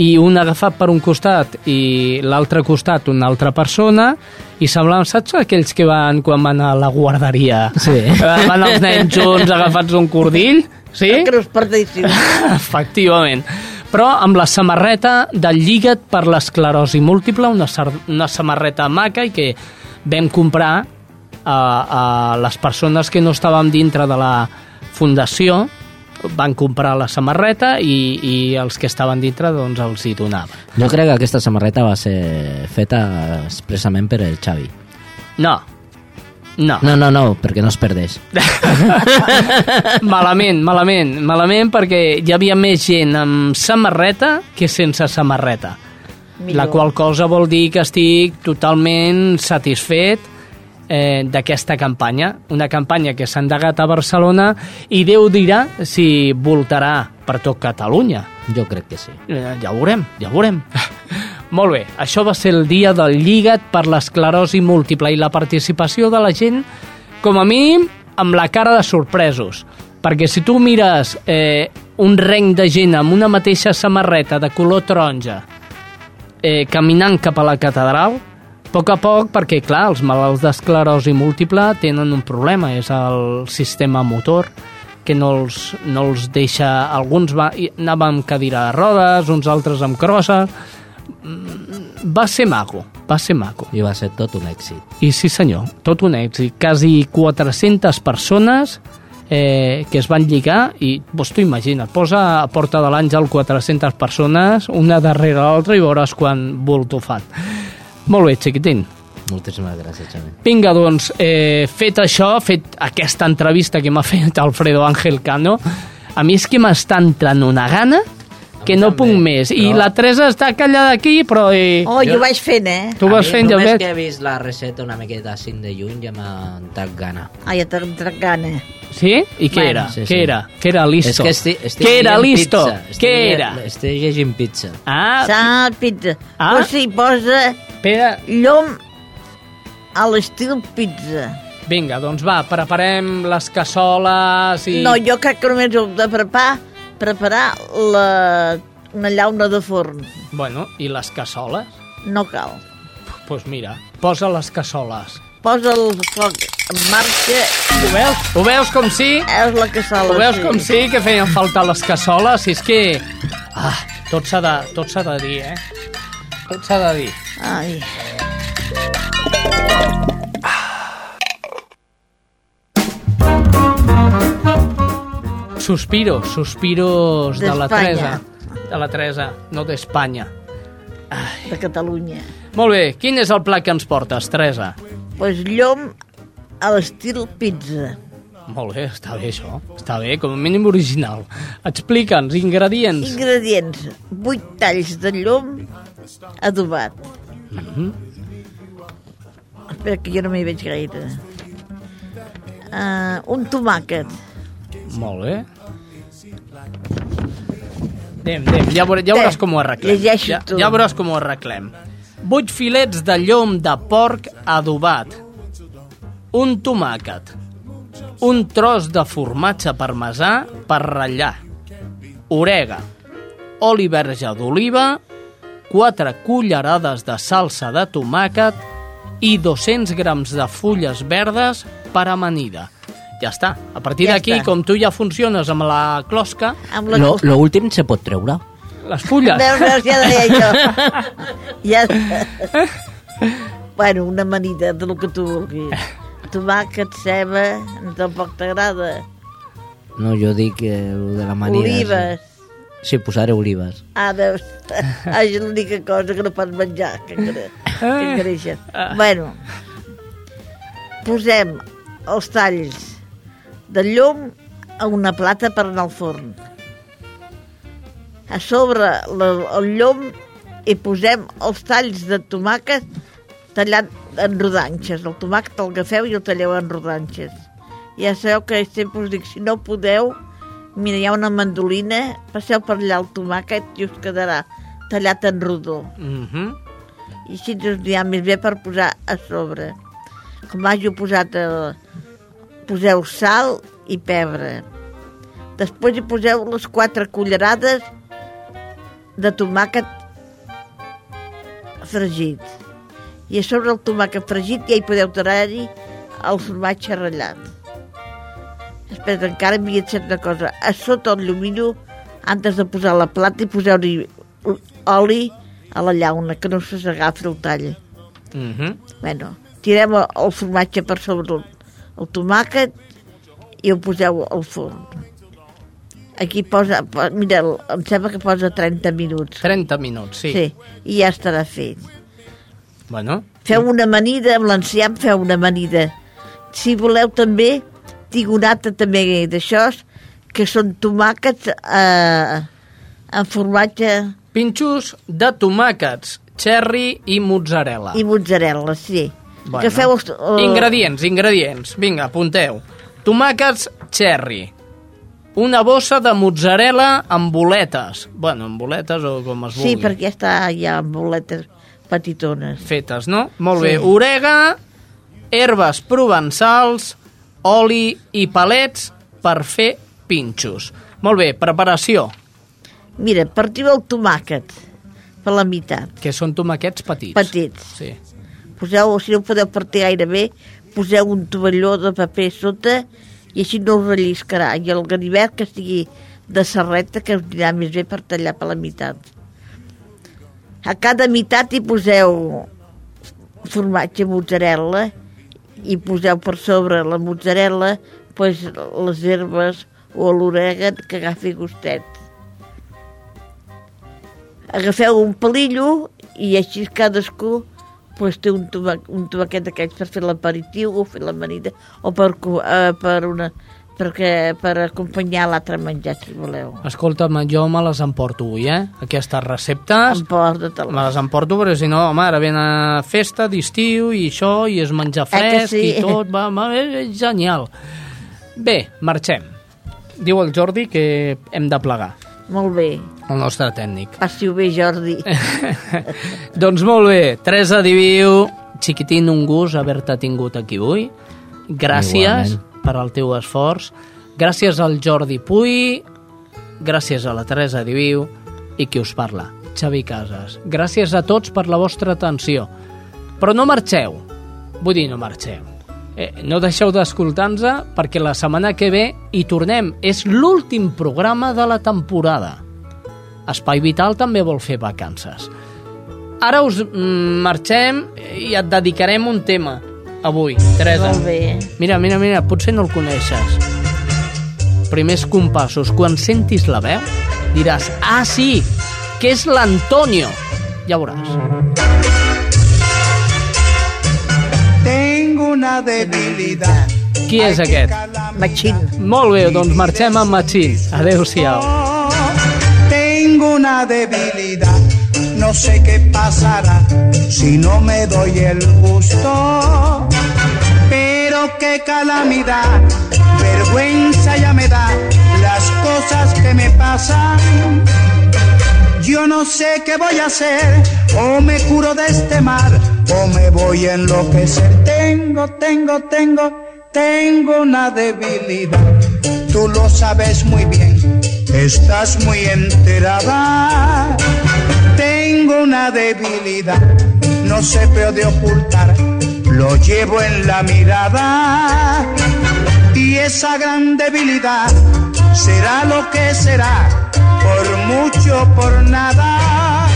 i un agafat per un costat i l'altre costat una altra persona i semblaven, saps aquells que van quan van a la guarderia? Sí. Van els nens junts agafats un cordill? Sí? Que no. Efectivament. Però amb la samarreta del Lliga't per l'esclerosi múltiple, una, una samarreta maca i que vam comprar a, a les persones que no estàvem dintre de la fundació, van comprar la samarreta i, i els que estaven dintre doncs els hi donaven. Jo crec que aquesta samarreta va ser feta expressament per el Xavi. No, no. No, no, no, perquè no es perdés. malament, malament, malament perquè hi havia més gent amb samarreta que sense samarreta. Millor. La qual cosa vol dir que estic totalment satisfet eh, d'aquesta campanya. Una campanya que s'ha endegat a Barcelona i Déu dirà si voltarà per tot Catalunya. Jo crec que sí. Eh, ja ho veurem, ja ho veurem. Molt bé, això va ser el dia del Lliga't per l'esclerosi múltiple i la participació de la gent, com a mínim, amb la cara de sorpresos. Perquè si tu mires eh, un reng de gent amb una mateixa samarreta de color taronja eh, caminant cap a la catedral, a poc a poc, perquè, clar, els malalts d'esclerosi múltiple tenen un problema, és el sistema motor, que no els, no els deixa... Alguns va, anaven amb cadira de rodes, uns altres amb crosses... Va ser maco, va ser maco. I va ser tot un èxit. I sí senyor, tot un èxit. Quasi 400 persones eh, que es van lligar i doncs tu imagina't, posa a Porta de l'Àngel 400 persones, una darrere l'altra i veuràs quan volto fan. Molt bé, xiquitín. Moltíssimes gràcies, Xavi. Vinga, doncs, eh, fet això, fet aquesta entrevista que m'ha fet Alfredo Ángel Cano, a mi és que m'està entrant una gana que no puc més. I la Teresa està callada aquí, però... Eh... Oh, jo, vaig fent, eh? Tu vas fent, jo Només veig. que he vist la recepta una miqueta així de lluny ja m'ha entrat gana. Ai, ja t'ha entrat gana. Sí? I què era? sí, què sí. era? Què era listo? És que estic, estic què era listo? Pizza. Què era? Estic llegint pizza. Ah, Sal, pizza. Ah. Ah? Pues sí, posa Espera. llom a l'estil pizza. vinga, doncs va, preparem les cassoles i... No, jo crec que només heu de preparar, preparar la, una llauna de forn. Bueno, i les cassoles? No cal. Doncs pues mira, posa les cassoles. Posa el foc en marxa. Ho veus? Ho veus com sí? És la cassola. Ho veus sí. com sí que feien falta les cassoles? Si és que... Ah, tot s'ha de, tot de dir, eh? Tot s'ha de dir. Ai. Suspiros, suspiros de la. Teresa. De la Teresa, no d'Espanya. De Catalunya. Molt bé, quin és el plat que ens portes, Teresa? Pues llom a l'estil pizza. Molt bé, està bé això. Està bé, com a mínim original. Explica'ns, ingredients. Ingredients. 8 talls de llom adobat. Mhm. Espera, que jo no m'hi veig gaire. Uh, un tomàquet. Molt bé. Anem, anem, ja, veure, ja veuràs com ho arreglem. Ja, ja veuràs com ho arreglem. 8 filets de llom de porc adobat. Un tomàquet. Un tros de formatge parmesà per ratllar. Orega. Oli verge d'oliva. 4 cullerades de salsa de tomàquet i 200 grams de fulles verdes per amanida. Ja està. A partir Ja d'aquí, com tu ja funciones amb la closca, Amb la Lo, lo últim se pot treure. les fulles... Veus, veus, ja deia jo. ja... bueno, una amanida de lo que tu vulguis. Tomàquet, ceba, tampoc t'agrada. No, jo dic eh, lo de la manida. Olives. Sí, sí posaré olives. Ah, veus, ah, és l'única cosa que no pots menjar, que, engre, que engreixen. Bueno, posem els talls de llom a una plata per anar al forn. A sobre la, el llom hi posem els talls de tomàquet tallat en rodanxes. El tomàquet el agafeu i el talleu en rodanxes. Ja sabeu que sempre us dic, si no podeu, mira, hi ha una mandolina, passeu per allà el tomàquet i us quedarà tallat en rodó. Mhm. I així us anirà més bé per posar a sobre. Com hagi posat, el, poseu sal i pebre. Després hi poseu les quatre cullerades de tomàquet fregit. I a sobre el tomàquet fregit ja hi podeu tirar-hi el formatge ratllat. Després encara m'hi he una cosa. A sota el llumillo, antes de posar la plata, hi poseu-hi oli a la llauna, que no se s'agafi el tall. Mhm. Bueno, tirem el, el formatge per sobre el, tomàquet i ho poseu al forn. Aquí posa, po- mira, em sembla que posa 30 minuts. 30 minuts, sí. Sí, i ja estarà fet. Bueno, Feu una amanida, amb l'enciam feu una amanida. Si voleu també, tinc una altra també d'això, que són tomàquets eh, en formatge pinxos de tomàquets, cherry i mozzarella. i mozzarella, sí. Bueno. Que feu... els- eh, Ingredients, ingredients. Vinga, apunteu. Tomàquets cherry. Una bossa de mozzarella amb boletes. Bueno, amb boletes o com es vulgui. Sí, perquè està ja amb boletes petitones. Fetes, no? Molt Sí. bé. Orega, herbes provençals, oli i palets per fer pinxos. Molt bé, preparació. Mira, partiu el tomàquet per la meitat. Que són tomàquets petits. Petits. Sí. Poseu, si no podeu partir gaire bé, poseu un tovalló de paper sota i així no us relliscarà. I el ganivet que estigui de serreta que us anirà més bé per tallar per la meitat. A cada meitat hi poseu formatge mozzarella i poseu per sobre la mozzarella pues, les herbes o l'orègan que agafi gustet. Agafeu un palillo i així cadascú pues, té un, toma, un tomaquet d'aquests per fer l'aperitiu o fer l'amanida o per, eh, per, una, perquè, per acompanyar l'altre menjar, si voleu. Escolta'm, jo me les emporto avui, eh? Aquestes receptes... Emporta-te-les. Me les emporto, perquè si no, home, ara ven a festa d'estiu i això, i es menjar Eh fresc sí? i tot, va, va, és genial. Bé, marxem. Diu el Jordi que hem de plegar, Molt bé. El nostre tècnic. Passi-ho bé, Jordi. doncs molt bé, Teresa Diviu, xiquitín, un gust haver-te tingut aquí avui. Gràcies Igualment. per al teu esforç. Gràcies al Jordi Puy, gràcies a la Teresa Diviu i qui us parla, Xavi Casas. Gràcies a tots per la vostra atenció. Però no marxeu. Vull dir, no marxeu. Eh, no deixeu d'escoltar-nos perquè la setmana que ve hi tornem. És l'últim programa de la temporada. Espai Vital també vol fer vacances. Ara us mm, marxem i et dedicarem un tema avui, Teresa. Molt bé. Mira, mira, mira, potser no el coneixes. Primers compassos. Quan sentis la veu, diràs, ah, sí, que és l'Antonio. Ja veuràs. Tengo una debilidad. Qui és aquest? Machín. Molt bé, doncs marxem amb Machín. Adéu-siau. Una debilidad. No sé qué pasará si no me doy el gusto. Pero qué calamidad, vergüenza ya me da las cosas que me pasan. Yo no sé qué voy a hacer, o me curo de este mal, o me voy a enloquecer. Tengo, tengo, tengo, tengo una debilidad. Tú lo sabes muy bien, estás muy enterada. Tengo una debilidad, no se puede ocultar, lo llevo en la mirada. Y esa gran debilidad será lo que será, por mucho, por nada.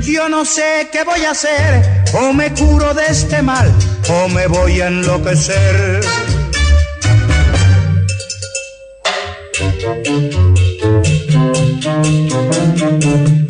Yo no sé qué voy a hacer, o me curo de este mal, o me voy a enloquecer. Tengo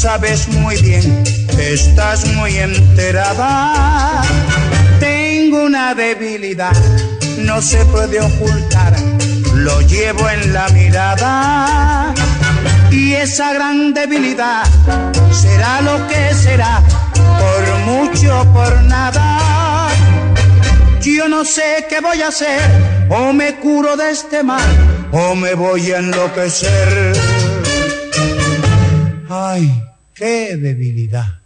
sabes muy bien, estás muy enterada. Tengo una debilidad, no se puede ocultar, lo llevo en la mirada. Y esa gran debilidad será lo que será, por mucho, por nada. Yo no sé qué voy a hacer, o me curo de este mal, o me voy a enloquecer. Ay, qué debilidad.